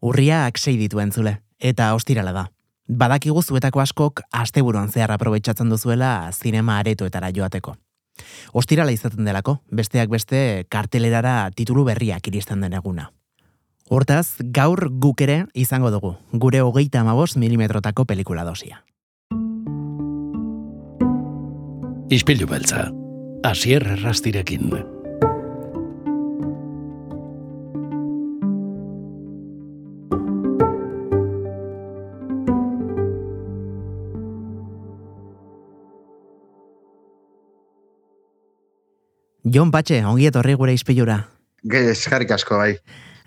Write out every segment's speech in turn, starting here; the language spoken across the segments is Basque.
Urriak sei ditu entzule, eta ostirala da. Badakigu zuetako askok asteburuan zehar aprobetsatzen duzuela zinema aretoetara joateko. Ostirala izaten delako, besteak beste kartelerara titulu berriak iristen den eguna. Hortaz, gaur guk ere izango dugu, gure hogeita amabos milimetrotako pelikula dosia. Ispilu beltza, asier errastirekin. Jon Patxe, ongi etorri gure izpilura. Eskarrik asko, bai.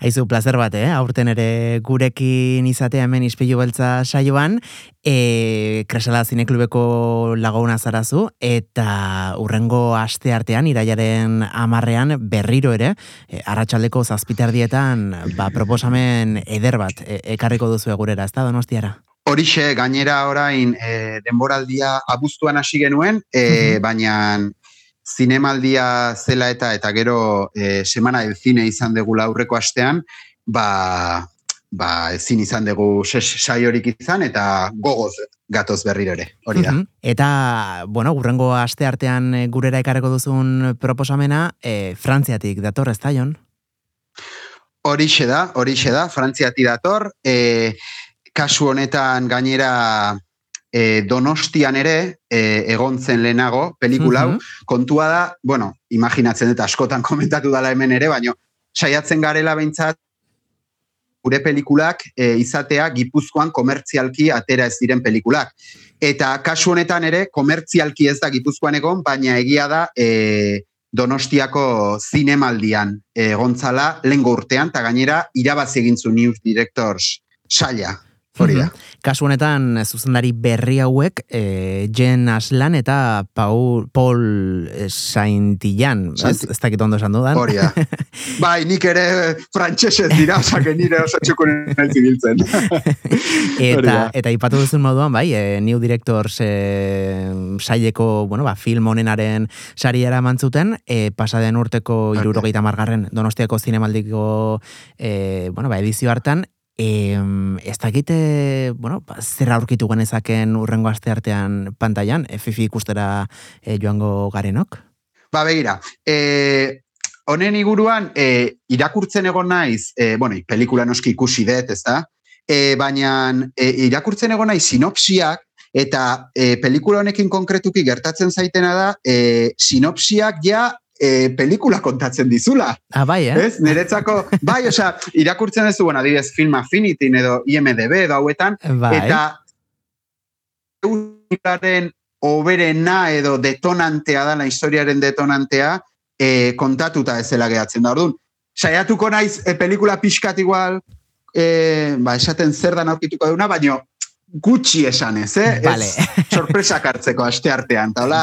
Aizu, placer bat, eh? Aurten ere gurekin izatea hemen izpilu beltza saioan, e, Kresala Zineklubeko laguna zarazu, eta urrengo aste artean, iraiaren amarrean berriro ere, e, arratsaldeko zazpiterdietan, ba, proposamen eder bat e, ekarriko duzu egurera, ez da, donostiara? Horixe, gainera orain e, denboraldia abuztuan hasi genuen, e, baina zinemaldia zela eta eta gero e, semana del cine izan dugu aurreko astean, ba, ba ezin izan dugu saiorik izan eta gogoz gatoz berriro ere, hori da. Eta, bueno, gurrengo aste artean e, gurera ekarreko duzun proposamena, e, Frantziatik dator, ez da, Jon? Horixe da, horixe da, Frantziatik dator, e, kasu honetan gainera e, donostian ere e, egon zen lehenago pelikula hau, kontua da, bueno, imaginatzen dut askotan komentatu dala hemen ere, baino saiatzen garela behintzat gure pelikulak e, izatea gipuzkoan komertzialki atera ez diren pelikulak. Eta kasu honetan ere, komertzialki ez da gipuzkoan egon, baina egia da e, donostiako zinemaldian egontzala lengo urtean, eta gainera irabazi egin zu News Directors saia. Hori da. Kasu honetan, zuzendari berri hauek, e, Jen Aslan eta Paul, Paul Saintillan, ez, ez dakit ondo esan dudan. Hori da. bai, nik ere frantxesez dira, osake nire oso txukun biltzen. eta, eta ipatu duzun moduan, bai, e, New Directors e, saileko, bueno, ba, film honenaren sariara mantzuten, e, pasaden urteko irurogeita margarren donostiako zinemaldiko e, bueno, ba, edizio hartan, E, ez dakite, bueno, ba, zer aurkitu genezaken urrengo aste artean pantailan, FFI ikustera e, joango garenok? Ba, begira, e, honen iguruan, e, irakurtzen egon naiz, e, bueno, pelikula noski ikusi dut, ez da? E, baina e, irakurtzen egon naiz sinopsiak, eta e, pelikula honekin konkretuki gertatzen zaitena da, e, sinopsiak ja e, pelikula kontatzen dizula. Ah, bai, eh? Ez, niretzako, bai, osea, irakurtzen ez du, bueno, adibidez, Film Affinity edo IMDB edo hauetan, bai. eta eusaren oberena edo detonantea da, la historiaren detonantea, e, kontatuta ezela gehatzen da, orduan. Saiatuko naiz, e, pelikula pixkat igual, e, ba, esaten zer da aurkituko duna, baino, gutxi esan ez, eh? Vale. Ez sorpresak hartzeko aste artean, eta hola,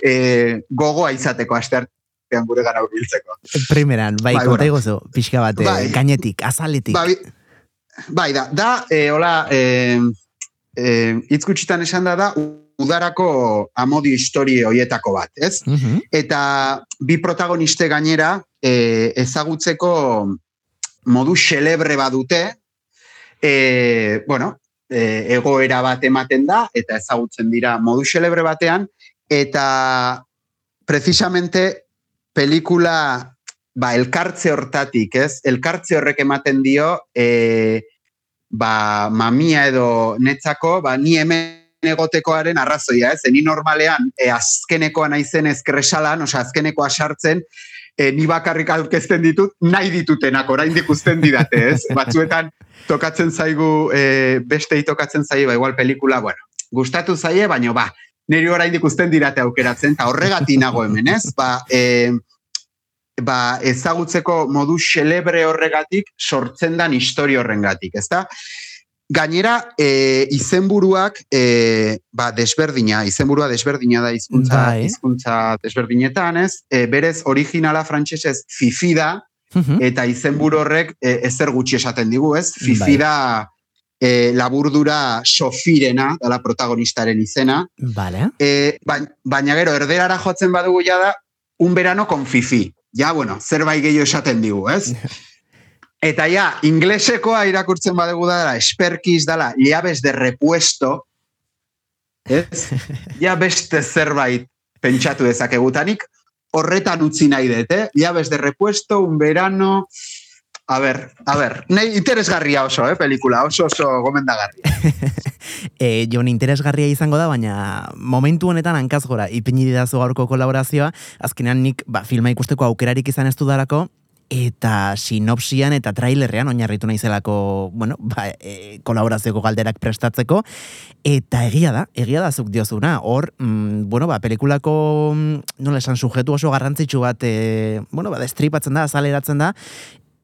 e, gogoa izateko aste artean batean gure gara urbiltzeko. Primeran, bai, bai konta bueno. pixka bate, bai. gainetik, azaletik. Bai, bai da, da, e, hola, e, e, itzkutsitan esan da da, udarako amodio historie hoietako bat, ez? Mhm. Eta bi protagoniste gainera e, ezagutzeko modu xelebre badute, e, bueno, e, egoera bat ematen da, eta ezagutzen dira modu xelebre batean, eta precisamente pelikula ba, elkartze hortatik, ez? Elkartze horrek ematen dio e, ba, mamia edo netzako, ba, ni hemen egotekoaren arrazoia, ez? Ni normalean e, azkenekoa naizen ezkresalan, osea azkenekoa sartzen, e, ni bakarrik aurkezten ditut, nahi ditutenak orain ikusten didate, ez? Batzuetan tokatzen zaigu, e, beste tokatzen zaigu, ba, igual pelikula, bueno, gustatu zaie, baino ba, niri orain ikusten dirate aukeratzen, eta horregatik nago hemen, ez? Ba, e, ba, ezagutzeko modu xelebre horregatik sortzen dan histori horrengatik, ezta? Gainera, e, izenburuak e, ba, desberdina, izenburua desberdina da hizkuntza Bai. hizkuntza desberdinetan, ez? E, berez, originala frantsesez fifi da, eta izenburu horrek e, ezer gutxi esaten digu, ez? Bai. Fifi da e, laburdura sofirena, dela protagonistaren izena, Vale. e, baina, baina gero, erderara jotzen badugu ja da, un verano con fifi. Ja, bueno, zerbait gehiago esaten digu, ez? Eta ja, inglesekoa irakurtzen badegu dara, esperkiz dala, llaves de repuesto, ez? Ja beste zerbait pentsatu dezakegutanik, horretan utzi nahi dut, eh? Llaves de repuesto, un verano... A ver, a ver, nahi interesgarria oso, eh, pelikula, oso oso gomendagarria. e, Jon, interesgarria izango da, baina momentu honetan hankaz gora, ipini didazu gaurko kolaborazioa, azkenean nik ba, filma ikusteko aukerarik izan ez dudarako, eta sinopsian eta trailerrean oinarritu naizelako, bueno, ba, e, kolaborazioko galderak prestatzeko. Eta egia da, egia da zuk diozuna. Hor, mm, bueno, ba, pelikulako mm, nola esan sujetu oso garrantzitsu bat, e, bueno, ba, destripatzen da, azaleratzen da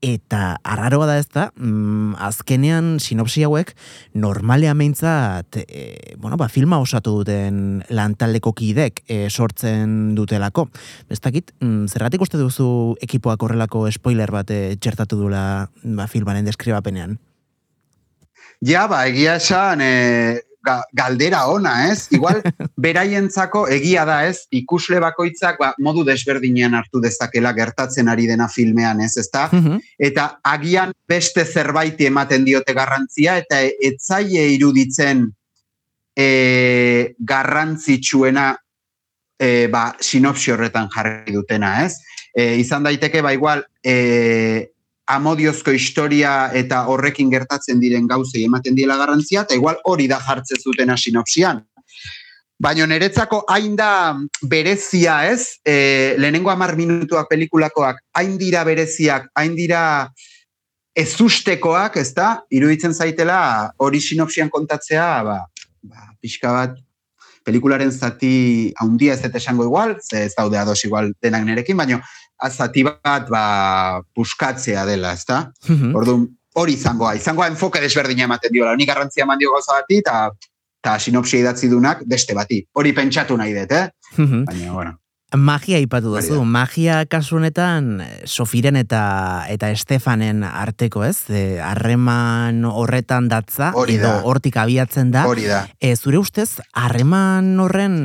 eta arraroa da ez da, mm, azkenean sinopsi hauek normalea meintzat, e, bueno, ba, filma osatu duten lantaldeko kidek e, sortzen dutelako. Ez dakit, mm, zerratik uste duzu ekipoak horrelako spoiler bat e, txertatu dula ba, filmaren deskribapenean? Ja, ba, egia esan, e, galdera ona, ez? Igual, beraientzako egia da, ez? Ikusle bakoitzak ba, modu desberdinean hartu dezakela gertatzen ari dena filmean, ez? Ezta? Mhm. Eta agian beste zerbait ematen diote garrantzia, eta etzaile iruditzen e, garrantzitsuena e, ba, sinopsi horretan jarri dutena, ez? E, izan daiteke, ba, igual, e, amodiozko historia eta horrekin gertatzen diren gauzei ematen diela garrantzia, eta igual hori da jartzen zutena sinopsian. Baina niretzako hain da berezia ez, e, lehenengo amar minutuak pelikulakoak, hain dira bereziak, hain dira ezustekoak, ez da, iruditzen zaitela hori sinopsian kontatzea, ba, ba, pixka bat, pelikularen zati haundia ez eta esango igual, ez daude ados igual denak nerekin, baina azati bat ba, puskatzea dela, ezta? Mhm. Orduan, hori izangoa, izangoa enfoke desberdina ematen diola, honi garrantzia eman dio gauza bati, eta ta sinopsia idatzi dunak beste bati. Hori pentsatu nahi dut, eh? Mhm. Baina, bueno. Magia ipatu duzu, magia kasu honetan eh, Sofiren eta eta Estefanen arteko, ez? E, harreman horretan datza Hori edo da. hortik abiatzen da. Hori da. E, zure ustez, harreman horren,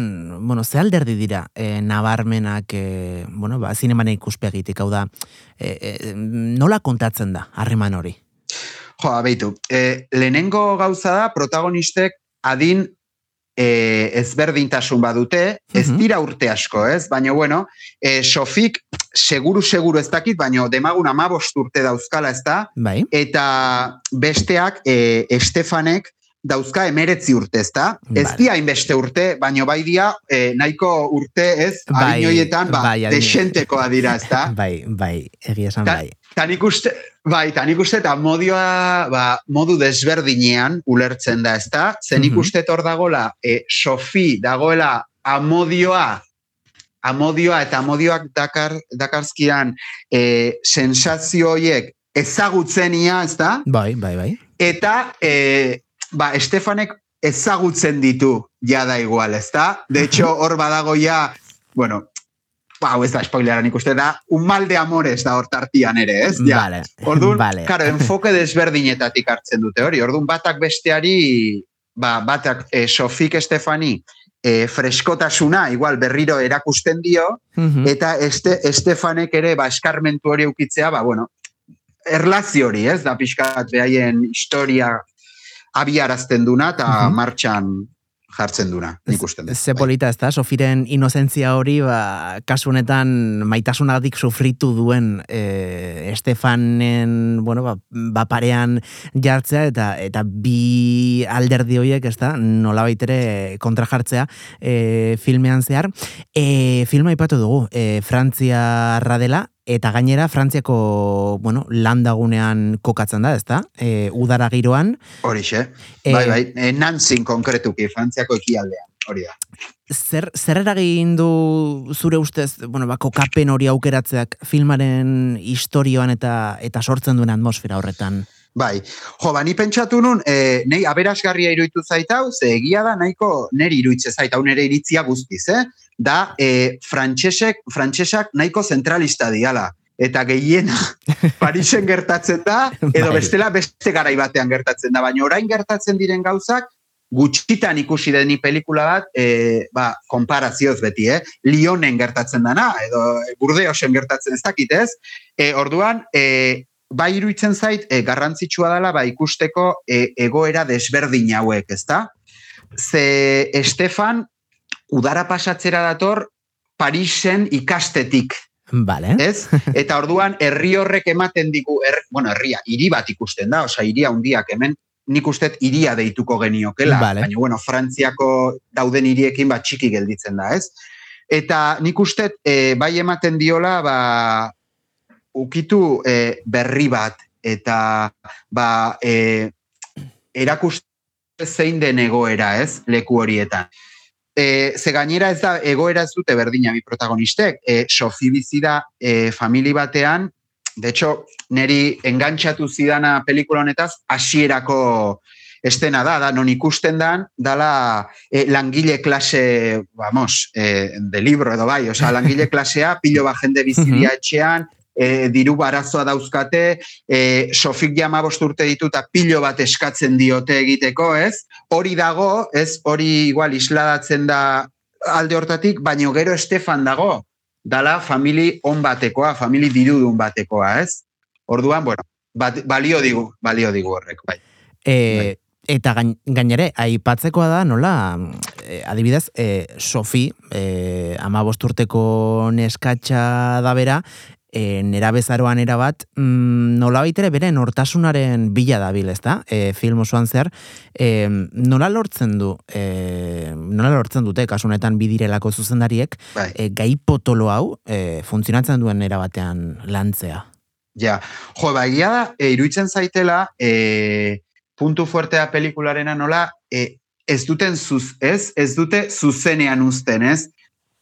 bueno, ze alderdi dira, e, nabarmenak, e, bueno, ba, zinemane ikuspegitik, hau da, e, e, nola kontatzen da harreman hori? Jo, abeitu. E, lehenengo gauza da, protagonistek adin e, ezberdintasun badute, ez Mhm. dira urte asko, ez? Baina, bueno, e, Sofik, seguru, seguru ez dakit, baina demagun amabost urte dauzkala, ez da? Bai? Eta besteak, e, Estefanek, dauzka emeretzi urte, ez da? Ez Vale. dia hainbeste urte, baina bai dia, e, nahiko urte, ez? Bai, Adinoietan, ba, bai, desentekoa dira, ez da? Bai, bai, egia esan bai. Ta nik uste, bai, ta nik uste, eta modioa, ba, modu desberdinean ulertzen da, ezta? Ze nik Mhm. hor dagoela, e, Sofi dagoela amodioa, amodioa eta amodioak dakar, dakarzkian e, sensazio horiek ezagutzenia, ezta? Bai, bai, bai. Eta, e, ba, Estefanek ezagutzen ditu jada igual, ezta? De hecho, hor badago ja, bueno, ba, hau ez da spoileran ikuste da, un mal de amores da hor tartian ere, ez? Ja. Vale, Orduan, vale. karo, enfoke desberdinetatik hartzen dute hori. Orduan, batak besteari, ba, batak e, Sofik Estefani e, freskotasuna, igual berriro erakusten dio, Mhm. eta este, Estefanek ere, ba, eskarmentu hori ukitzea, ba, bueno, erlazio hori, ez? Da pixkat behaien historia abiarazten duna eta Mhm. martxan jartzen duna, nik usten dut. Ze Bai. polita ez da, Sofiren inozentzia hori, ba, kasu honetan maitasunatik sufritu duen e, Estefanen, bueno, ba, ba parean jartzea eta eta bi alderdi horiek, ez da, nola ere kontra jartzea e, filmean zehar. E, filma ipatu dugu, e, Frantzia dela, eta gainera Frantziako, bueno, landagunean kokatzen da, ez da, e, udara giroan, Horixe. E, Bai, bai, e, Nantzin konkretuki, Frantziako ekialdean, hori da. Zer, zer eragin du zure ustez, bueno, ba, kokapen hori aukeratzeak filmaren historioan eta eta sortzen duen atmosfera horretan? Bai, jo, ba, ni pentsatu nun, e, nei aberasgarria iruditu zaitau, ze egia da nahiko neri iruditze zaitau, nere iritzia guztiz, eh? Da, e, frantsesek, frantsesak nahiko zentralista diala. Eta gehiena Parisen gertatzen da, edo Bai. bestela beste garai batean gertatzen da, baina orain gertatzen diren gauzak, gutxitan ikusi deni pelikula bat, e, ba, konparazioz beti, eh? Lionen gertatzen dana, edo Burdeosen gertatzen ez dakit, ez? E, orduan, e, bai iruditzen zait, e, garrantzitsua dela, ba, ikusteko e, egoera desberdin hauek, ezta? Ze Estefan, udara pasatzera dator, Parisen ikastetik, Vale. ez? Eta orduan herri horrek ematen digu, er, bueno, herria, hiri bat ikusten da, osea hiria handiak hemen nik ustet hiria deituko geniokela, Vale. baina bueno, Frantziako dauden hiriekin bat txiki gelditzen da, ez? Eta nik ustet e, bai ematen diola, ba, ukitu e, berri bat, eta ba, e, erakuste zein den egoera, ez, leku horietan. E, ze gainera ez da, egoera ez dute berdina bi protagonistek. E, Sofi bizi da e, famili batean, de hecho, neri engantxatu zidana pelikula honetaz, hasierako estena da, da, non ikusten dan, dala e, langile klase, vamos, e, de libro edo bai, osea, langile klasea, pilo ba jende bizidia etxean, e, diru barazoa dauzkate, e, Sofik jama urte ditu eta pilo bat eskatzen diote egiteko, ez? Hori dago, ez? Hori igual isladatzen da alde hortatik, baino gero Estefan dago, dala famili on batekoa, famili dirudun batekoa, ez? Orduan, bueno, bat, balio digu, balio digu horrek, bai. E, eta gain, gainere, aipatzekoa da, nola, e, adibidez, e, Sofi, e, ama bosturteko neskatxa da bera, e, nera bezaroan erabat, mm, nola baitere bere nortasunaren bila dabil, ezta? E, film osoan zer, e, nola lortzen du, e, nola lortzen dute, kasunetan bidirelako zuzendariek, bai. e, gai potolo hau, e, funtzionatzen duen nera batean lantzea. Ja, jo, ba, egia da, e, iruditzen zaitela, e, puntu fuertea pelikularena nola, e, ez duten zuz, ez? Ez dute zuzenean uzten, ez?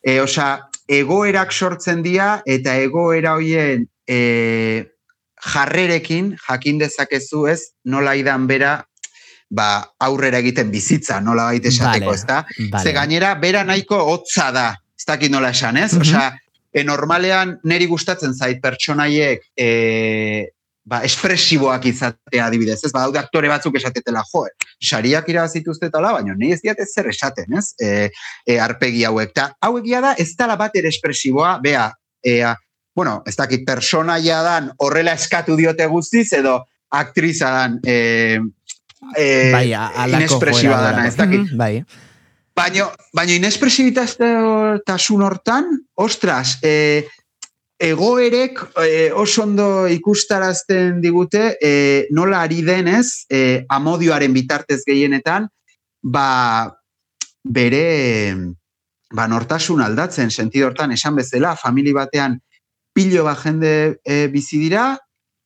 E, osea, egoerak sortzen dira eta egoera hoien e, jarrerekin jakin dezakezu, ez? Nola idan bera ba, aurrera egiten bizitza, nola baita esateko, Vale, ezta? Vale. Ze gainera, bera nahiko hotza da, ez dakit nola esan, ez? Mhm. Osea, e, normalean neri gustatzen zait pertsonaiek e, ba, espresiboak izatea adibidez, ez? Ba, daude aktore batzuk esatetela, jo, sariak irabazituztetala, baina nahi ez diate zer esaten, ez? E, e, arpegi hauek. Ta, hauek da, ez dala bat ere espresiboa, bea, ea, bueno, ez dakit personaia dan horrela eskatu diote guztiz, edo aktriza dan e, e, bai, a- halako inespresiboa dana, delako. ez dakit. Mhm, Bai. Baina, baina inespresibitasun hortan, ostras, e, egoerek e, oso ondo ikustarazten digute e, nola ari denez, e, amodioaren bitartez gehienetan, ba, bere ba, nortasun aldatzen, sentido hortan, esan bezala, famili batean pilo bat jende e, bizi dira,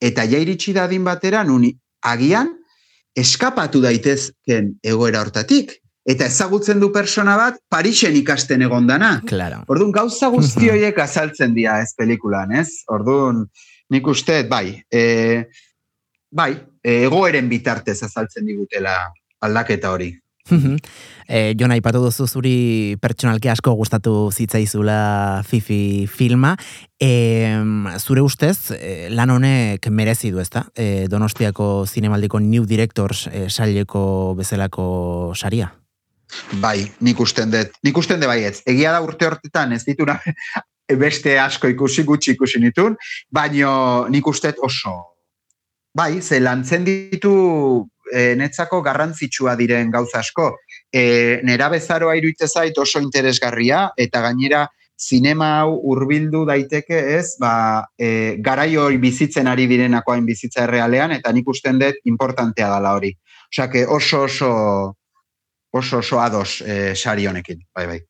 eta ja iritsi dadin batera, nun agian, eskapatu daitezken egoera hortatik. Eta ezagutzen du persona bat Parisen ikasten egondana. Claro. Orduan gauza guzti horiek azaltzen dira ez pelikulan, ez? Orduan nik uste, bai, e, bai, e, egoeren bitartez azaltzen digutela aldaketa hori. e, Jon aipatu duzu zuri pertsonalki asko gustatu zitzaizula Fifi filma. E, zure ustez, e, lan honek merezi du, ezta? E, Donostiako zinemaldiko New Directors e, saileko bezalako saria. Bai, nik usten dut, nik usten dut baietz. Egia da urte hortetan ez dituna beste asko ikusi gutxi ikusi nitun, baino nik ustet oso. Bai, ze lantzen ditu e, netzako garrantzitsua diren gauza asko. E, nera bezaroa iruitze zait oso interesgarria, eta gainera zinema hau hurbildu daiteke ez, ba, e, garai hori bizitzen ari direnako hain bizitza errealean, eta nik usten dut importantea dala hori. Osea, oso oso oso oso ados e, sari honekin, bai bai.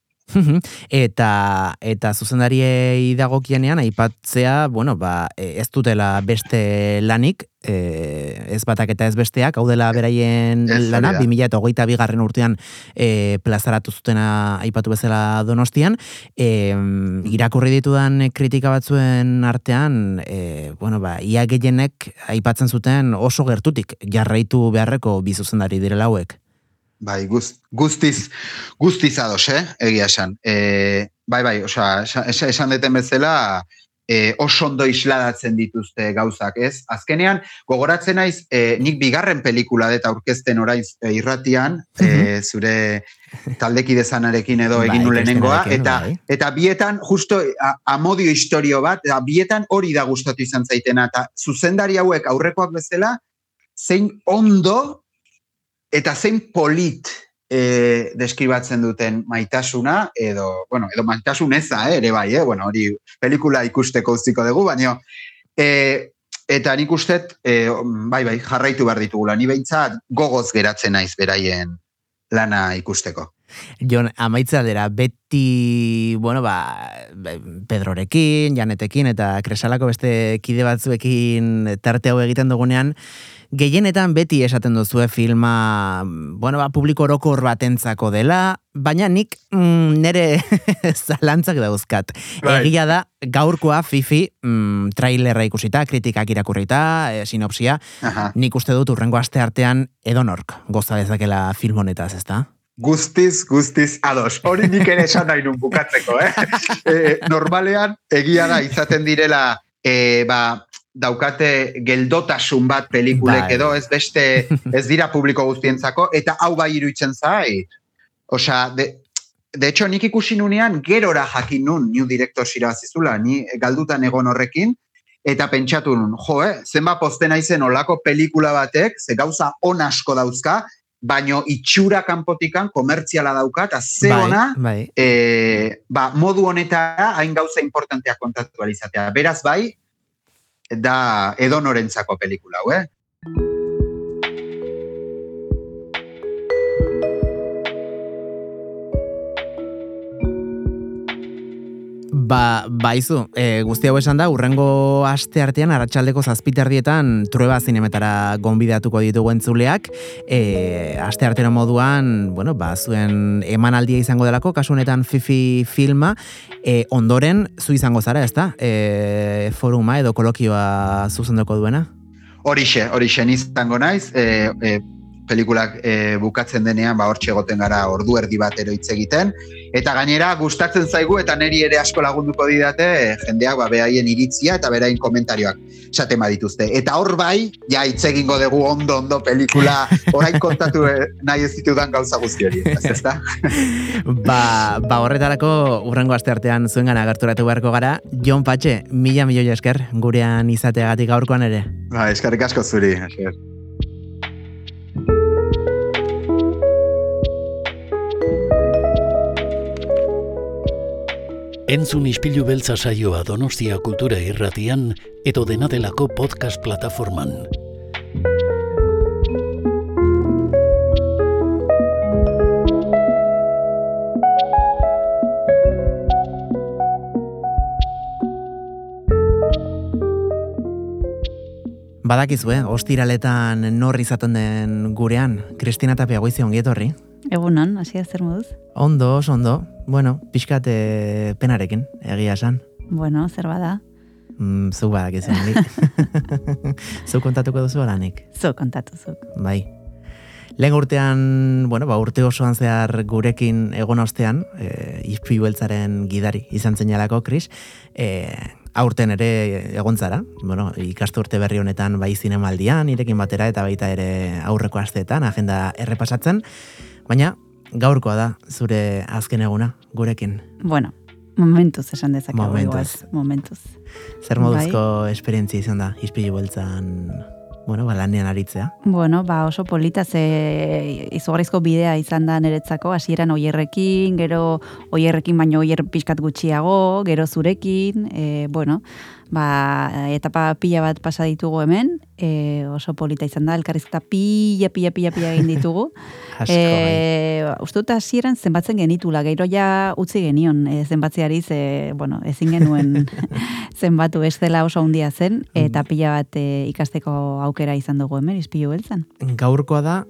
eta eta zuzendariei dagokienean aipatzea, bueno, ba, e, ez dutela beste lanik, e, ez batak eta ez besteak, hau dela beraien Ez, lana, da. 2008 bigarren urtean e, plazaratu zutena aipatu bezala donostian, e, irakurri ditudan kritika batzuen artean, e, bueno, ba, ia gehienek aipatzen zuten oso gertutik jarraitu beharreko bi zuzendari direla hauek. Bai, guz, guztiz, guztiz ados, eh? egia esan. E, bai, bai, osea, esan, esan deten bezala, e, oso ondo isladatzen dituzte gauzak, ez? Azkenean, gogoratzen naiz, e, nik bigarren pelikula deta aurkezten oraiz e, irratian, e, zure taldeki dezanarekin edo Bai, egin nulenengoa, Kristenarekin, eta, bai. eta bietan, justo a, amodio historio bat, eta bietan hori da gustatu izan zaitena, eta zuzendari hauek aurrekoak bezala, zein ondo eta zein polit e, deskribatzen duten maitasuna, edo, bueno, edo maitasun eza, eh, ere bai, eh? bueno, hori pelikula ikusteko utziko dugu, baina e, eta nik ustet, e, bai, bai, jarraitu behar ditugula, ni behintzat gogoz geratzen naiz beraien lana ikusteko. Jon, amaitza dira, beti, bueno, ba, Pedrorekin, Janetekin, eta Kresalako beste kide batzuekin tarte hau egiten dugunean, gehienetan beti esaten duzue filma, bueno, ba, publiko orokor batentzako dela, baina nik mm, nere zalantzak dauzkat. Bai. Egia da, gaurkoa Fifi mm, trailerra ikusita, kritikak irakurrita, e, sinopsia, Aha. nik uste dut urrengo aste artean edonork goza dezakela film honetaz, ezta? Guztiz, guztiz, ados. Hori nik ere esan nahi nun bukatzeko, eh? e, normalean, egia da, izaten direla, e, ba, daukate geldotasun bat pelikulek Bai. edo, ez beste, ez dira publiko guztientzako, eta hau bai iruditzen zait. Osea, de, de hecho, nik ikusi nunean, gerora jakin nun, new director irabazizula, ni galdutan egon horrekin, eta pentsatu nun, jo, eh, zenba posten naizen olako pelikula batek, ze gauza on asko dauzka, baino itxura kanpotikan komertziala dauka, eta ze ona, bai. e, ba, modu honetara hain gauza importanteak kontatu ahal izatea. Beraz bai, da edonorentzako pelikula, hau, eh? Ba, baizu, e, guzti hau esan da, urrengo aste artean, arratsaldeko zazpiterdietan trueba zinemetara gonbidatuko ditugu entzuleak, e, aste artero moduan, bueno, ba, zuen emanaldia izango delako, kasu honetan Fifi filma, e, ondoren zu izango zara, ezta? E, foruma edo kolokioa zuzendoko duena? Horixe, horixe izango naiz, e, e, pelikulak e, bukatzen denean, ba, hortxe egoten gara ordu erdi batero hitz egiten, eta gainera gustatzen zaigu eta neri ere asko lagunduko didate e, jendeak ba, beraien iritzia eta beraien komentarioak esaten badituzte. Eta hor bai, ja hitz egingo dugu ondo ondo pelikula orain kontatu e, nahi ez ditudan gauza guzti hori, ez ezta? Ba, ba horretarako urrengo aste artean zuengan agerturatu beharko gara. Jon Patxe, mila milioi esker gurean izateagatik gaurkoan ere. Ba, eskarrik asko zuri. esker. Entzun ispilu beltza saioa Donostia Kultura Irratian edo dena delako podcast plataforman. Badakizue, ostiraletan nor izaten den gurean, Kristina Tapia goizi ongietorri. Egunon, hasi zer moduz? Ondo, oso ondo, bueno, pixkat eh, penarekin, egia esan. Bueno, zer bada? Mm, zuk badakizu, nik. zuk kontatuko duzu oranik, Zu kontatu zuk. bai. Lehen urtean, bueno, ba, urte osoan zehar gurekin egon ostean, e, izpi beltzaren gidari izan zenalako, Kris, e, aurten ere egon zara, bueno, ikasturte berri honetan bai zinemaldian, irekin batera eta baita ere aurreko asteetan, agenda errepasatzen, baina gaurkoa da zure azken eguna gurekin. Bueno, momentuz esan dezakegu. Momentuz. igual, Momentuz. Zer moduzko esperientzia izan da, izpilu beltzan, bueno, ba, lanean aritzea. Bueno, ba oso polita ze izugarrizko bidea izan da niretzako, hasieran oierrekin, gero oierrekin baino oier pixkat gutxiago, gero zurekin, e, bueno, ba, etapa pila bat pasa ditugu hemen, e, oso polita izan da, elkarrizketa pila, pila, pila, pila egin ditugu. Asko, bai. E, uste dut hasieran zenbatzen genitula, gero ja utzi genion e, zenbatziari, ze, bueno, ezin genuen zenbatu ez dela oso handia zen, eta pila bat e, ikasteko aukera izan dugu hemen, izpilu beltzan. Gaurkoa da,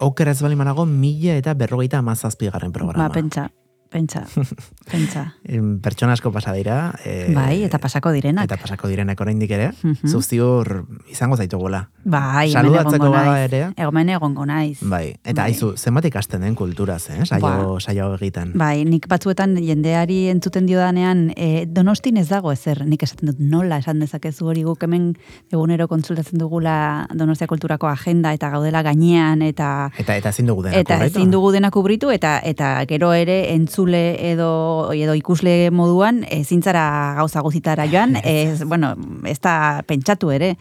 oker ez bali manago, mila eta berrogeita amazazpi garren programa. Ba, pentsa, Pentsa, pentsa. Pertsona asko pasa dira. eh, Bai, eta pasako direnak. Eta pasako direnak oraindik ere. Mhm. Zu ziur izango zaitugula. Bai, Saludatzeko bada ere. Hemen egongo naiz. Bai, eta Bai. aizu, zenbat ikasten den kulturaz, eh? Saio, Ba. saio egiten. Bai, nik batzuetan jendeari entzuten diodanean, e, donostin ez dago ezer, nik esaten dut nola esan dezakezu hori guk hemen egunero kontsultatzen dugula Donostia kulturako agenda eta gaudela gainean eta Eta eta ezin dugu denak eta horretu. ezin dugu dena kubritu eta eta gero ere entzule edo edo ikusle moduan ezin zara gauza guzitara joan, ez, bueno, ez da pentsatu ere.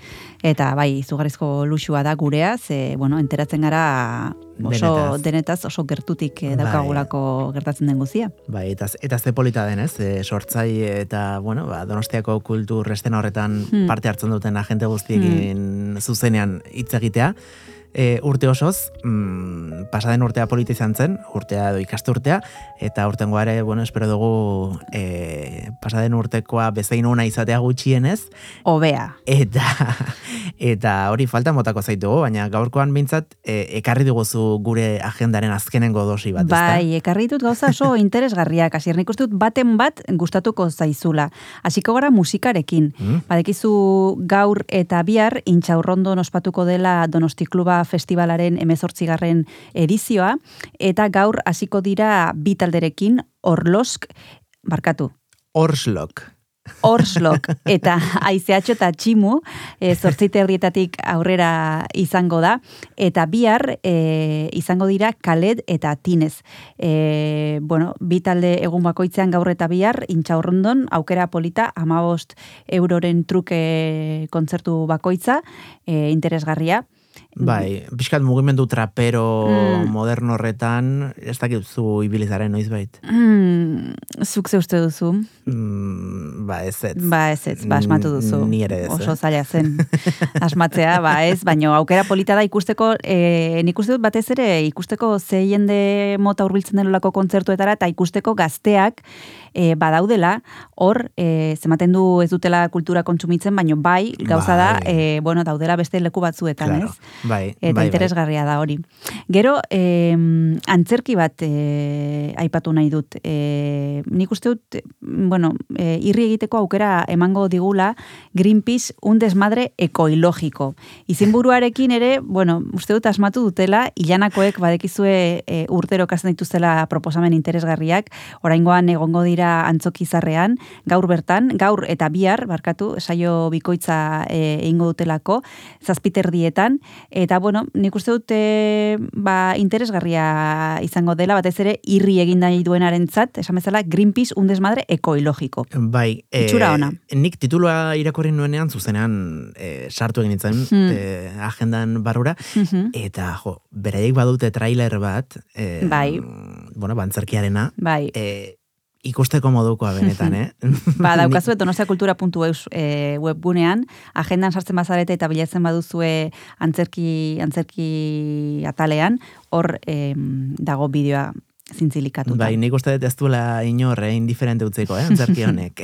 Eta bai, izugarrizko luxua da gurea, ze, bueno, enteratzen gara oso Denetaz. denetaz oso gertutik eh, Bai. daukagulako gertatzen den guzia. Bai, eta, eta ze polita denez, e, sortzai eta, bueno, ba, donostiako kultur estena horretan Hmm. parte hartzen duten agente guztiekin zuzenean hitz egitea. E, urte osoz, mm, pasaden urtea polita izan zen, urtea edo ikasturtea, eta urtengoa ere, bueno, espero dugu e, pasaden urtekoa bezain ona izatea gutxienez, Obea. Eta eta hori falta motako zaitugu, baina gaurkoan bintzat e, ekarri diguzu gure agendaren azkenengo dosi bat, ezta? Bai, ekarri ditut gauza oso interesgarriak, hasier nik uste dut baten bat gustatuko zaizula. Hasiko gara musikarekin. Mm? Badekizu gaur eta bihar intxaurrondon ospatuko dela Donosti Kluba Festivalaren emezortzigarren edizioa, eta gaur hasiko dira bi talderekin, Orlosk, barkatu, Orslok. Orslok eta aizeatxo eta tximu e, zortzite herrietatik aurrera izango da eta bihar e, izango dira kaled eta tinez. E, bueno, bi talde egun bakoitzean gaur eta bihar intxaurrondon aukera polita amabost euroren truke kontzertu bakoitza e, interesgarria. Bai, pixkat mugimendu trapero Mm. moderno horretan, ez dakit zu ibilizaren noizbait. Hmm, zuk ze uste duzu? Mm, ba, ez ez. Ba ez ez, ba asmatu duzu. Ni ere ez, Oso eh? zaila zen asmatzea, ba ez, baino aukera polita da ikusteko, e, nik uste dut batez ere ikusteko ze jende mota hurbiltzen denolako kontzertuetara eta ikusteko gazteak e, badaudela, hor, e, zematen du ez dutela kultura kontsumitzen, baino bai, gauza da, Bai. e, bueno, daudela beste leku batzuetan, Claro. ez? Bai, Eta bai, interesgarria da hori. Gero, eh, antzerki bat eh, aipatu nahi dut. Eh, nik uste dut, bueno, eh, irri egiteko aukera emango digula Greenpeace un desmadre ekoilogiko. Izinburuarekin ere, bueno, uste dut asmatu dutela, ilanakoek badekizue eh, urtero kasten dituztela proposamen interesgarriak, oraingoan egongo dira antzokizarrean, gaur bertan, gaur eta bihar, barkatu, saio bikoitza eh, egingo dutelako, zazpiterdietan, eta bueno, nik uste dut e, ba, interesgarria izango dela, batez ere irri egin nahi duenarentzat, esan bezala Greenpeace un desmadre ekoilogiko. Bai, eh, Itxura ona. nik titulua irakurri nuenean zuzenean eh, sartu egin nintzen Hmm. eh, agendan barrura, Mhm. eta jo, beraiek badute trailer bat, eh, Bai. bueno, bantzerkiarena, Bai, eh, ikusteko modukoa benetan, eh? ba, daukazue donostiakultura.eus e, webgunean, agendan sartzen bazarete eta bilatzen baduzue antzerki, antzerki atalean, hor em, dago bideoa zintzilikatuta. Bai, nik uste dut ez duela inor, eh, indiferente utziko, eh, antzerki honek.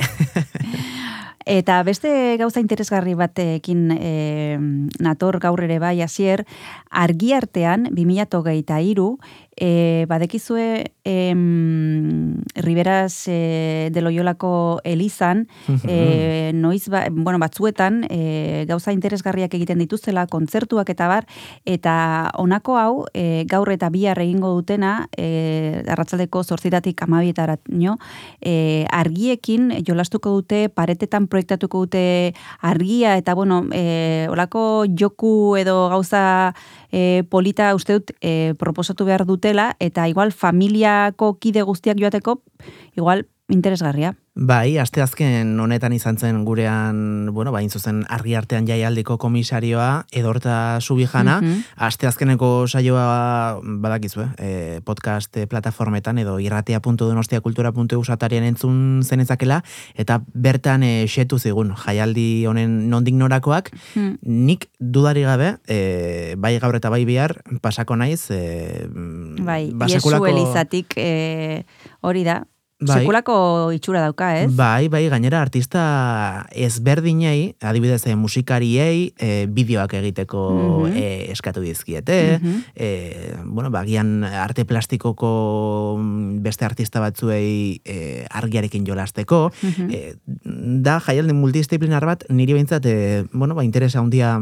Eta beste gauza interesgarri batekin e, nator gaur ere bai hasier argi artean 2023 iru, e, badekizue em, Riberas e, de Loyolako Elizan e, noiz ba, bueno, batzuetan e, gauza interesgarriak egiten dituztela kontzertuak eta bar eta honako hau e, gaur eta bihar egingo dutena e, arratzaldeko zortzitatik amabietaraino e, argiekin jolastuko dute paretetan proiektatuko dute argia eta bueno, e, olako joku edo gauza e, polita uste dut e, proposatu behar dutela eta igual familiako kide guztiak joateko igual interesgarria. Bai, asteazken honetan izan zen gurean, bueno, bain zuzen argi artean jaialdiko komisarioa, edorta subijana, Mhm. asteazkeneko saioa badakizue, eh, podcast eh, plataformetan edo irratia.donostiakultura.eu satarian entzun zenezakela, eta bertan eh, xetu zigun, jaialdi honen nondik norakoak, Hmm. nik dudari gabe, eh, bai gaur eta bai bihar, pasako naiz, eh, Bai, ba, Iesu sekulako- Elizatik e, hori da, Bai. Sekulako itxura dauka, ez? Bai, bai, gainera artista ezberdinei, adibidez eh, musikariei, eh, bideoak egiteko Mhm. eh, eskatu dizkiete, Mhm. eh, bueno, bagian arte plastikoko mm, beste artista batzuei eh, argiarekin jolasteko, Mhm. eh, da jaialdi multidisciplinar bat niri behintzat, eh, bueno, ba, interesa handia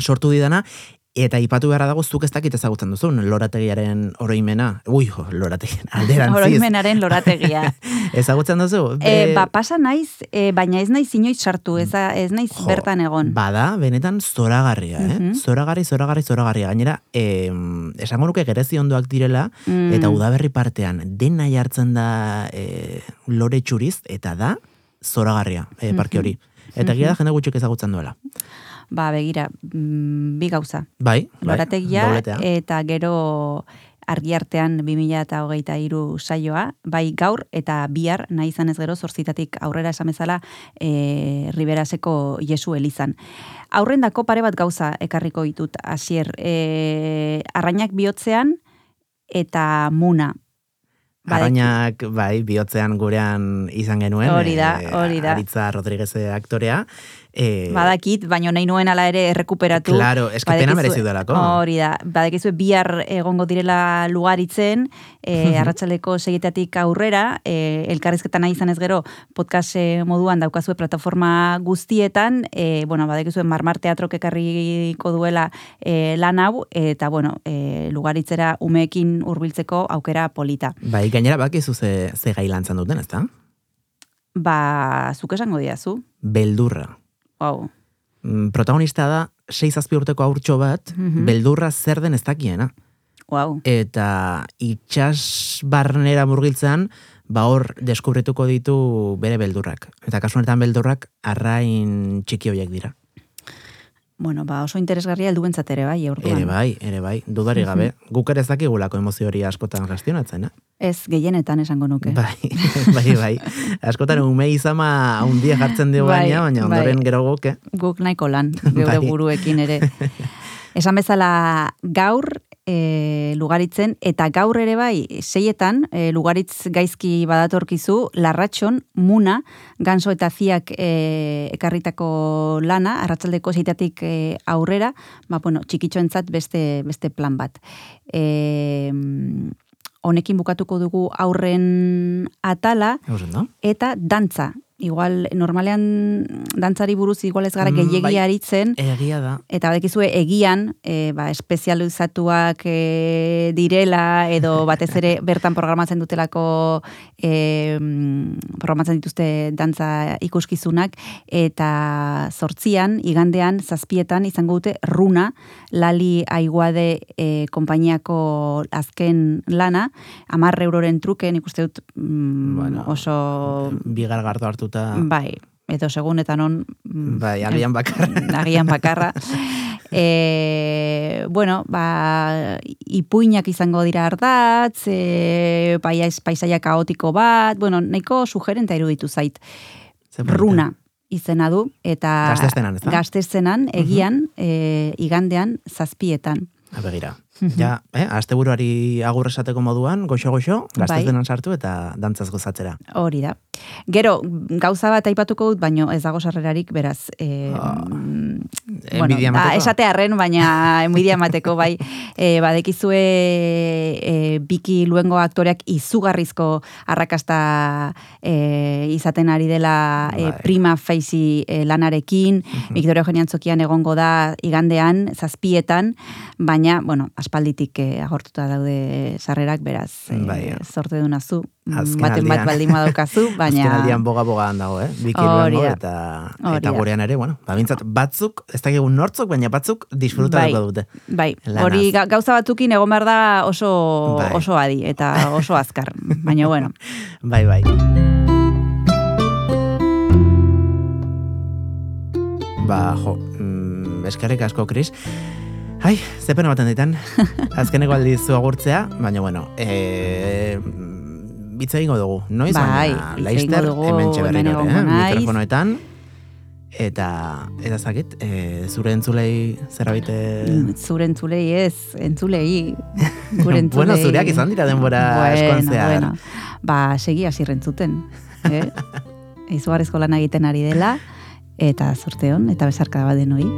sortu didana, Eta ipatu beharra dago zuk ez dakit ezagutzen duzun, lorategiaren oroimena. Ui, jo, lorategian, alderantziz. Oroimenaren lorategia. ezagutzen duzu? e, ba, pasa naiz, e, baina ez naiz inoiz sartu, ez, ez naiz Jo, bertan egon. Bada, benetan zoragarria, eh? Mhm. Zoragarri, zoragarri, zoragarria. Gainera, eh, esango nuke gerezi ondoak direla, Mm. eta udaberri partean dena jartzen da eh, lore txuriz, eta da zoragarria, eh, parke hori. Eta gira da jende gutxik ezagutzen duela. Ba, begira, mm, bi gauza. Bai, bai, Lorategia eta gero argi artean 2023 saioa, bai gaur eta bihar nahi izan ez gero zortzitatik aurrera esan bezala e, Riberaseko Jesu Elizan. Aurrendako pare bat gauza ekarriko ditut hasier. E, arrainak bihotzean eta muna. Arrainak, bai, bihotzean gurean izan genuen. Hori da, eh, hori da. Aritza Rodríguez aktorea. Eh, Badakit, baino nahi nuen ala ere errekuperatu. Claro, es que pena merezi dudalako. Hori da, badekizue bihar egongo direla lugaritzen, e, arratsaleko seietatik aurrera, e, elkarrizketa nahi izan ez gero, podcast moduan daukazue plataforma guztietan, e, bueno, badekizue marmar teatrok ekarriko duela e, lan hau, eta bueno, e, lugaritzera umeekin hurbiltzeko aukera polita. Bai, gainera bakizu ze, ze gai lantzan duten, ezta? Ba, zuk esango diazu. Beldurra. Wow. Mm, Protagonista da, sei zazpi urteko aurtxo bat, Mhm. beldurra zer den ez dakiena. Wow. Eta itxas barnera murgiltzean, ba hor deskubrituko ditu bere beldurrak. Eta kasu honetan beldurrak arrain txiki horiek dira. Bueno, ba, oso interesgarria heldu bentzat ere bai, orduan. Ere bai, ere bai, dudari gabe. Guk ere ez dakigulako emozio hori askotan gestionatzen, eh? Ez, gehienetan esango nuke. Bai, bai, bai. Askotan ume izama handia jartzen dugu Bai, baina bai. ondoren gero guk, eh? guk nahiko lan, geure Bai. buruekin ere. Esan bezala gaur e, lugaritzen, eta gaur ere bai, seietan, e, lugaritz gaizki badatorkizu, larratxon, muna, ganso eta ziak e, ekarritako lana, arratsaldeko seitatik e, aurrera, ba, bueno, txikitxoentzat beste, beste plan bat. E, honekin bukatuko dugu aurren atala, Eusen, no? eta dantza. Igual, normalean dantzari buruz igual ez gara Mm, gehiegi bai. aritzen, Egia da. eta badekizue egian, e, ba, espezializatuak e, direla, edo batez ere bertan programatzen dutelako e, programatzen dituzte dantza ikuskizunak, eta sortzian, igandean, zazpietan, izango dute runa, lali aiguade e, konpainiako azken lana, amar euroren truke, nik uste dut mm, Bueno, oso Bigar gardo hartuta. Bai, edo segun eta non... mm, Bai, agian bakarra. Agian bakarra. e, bueno, ba, ipuinak izango dira ardatz, e, paiaz, paisaia kaotiko bat, bueno, nahiko sugerenta iruditu zait. Ze polita. Runa izena du, eta Gazteztenan, ezta? gazteztenan, egian, e, igandean, zazpietan. Ha, begira. Mhm. Ja, eh, asteburuari agur esateko moduan, goxo-goxo, Bai. gaztezenan sartu eta dantzaz gozatzera. Hori da. Gero, gauza bat aipatuko dut, baino ez dago sarrerarik, beraz, e, mm, enbidia da, emateko? esatearren, baina enbidia emateko, bai, e, badekizue e, biki luengo aktoreak izugarrizko arrakasta e, izaten ari dela e, Bai. prima faisi e, lanarekin, Victoria Eugenia Antzokian egongo da igandean, zazpietan, baina, bueno, aspalditik e, agortuta daude sarrerak, beraz, e, Bai. sorte dunazu, Azken baten bat baldin badaukazu, baina... Azken aldian boga-bogaan dago, eh? Biki luengo da. eta, Hori eta gurean ere, bueno, ba, bintzat, batzuk, ez dakigu nortzuk, baina batzuk disfrutatuko Bai. dute. Bai, Lanaz. hori ga- gauza batzukin egon behar da oso, Bai. oso adi eta oso azkar. Baina bueno, Bai, bai. Ba, jo, mm, eskerrik asko, Kris. Ai, ze pena baten ditan. Azkeneko aldiz zu agurtzea, baina bueno, e, bitza egingo dugu, noiz? Bai, baina, laizter, hemen berriro, egongo eh? mikrofonoetan. Eta, eta zakit, e, zure entzulei zerabite... Mm, zure entzulei ez, entzulei. Gure entzulei. bueno, zureak izan dira denbora bueno, zehar. Bueno. Ba, segi hasi rentzuten. Eh? Izugarrizko lan egiten ari dela, eta zorteon, eta bezarka bat denoi.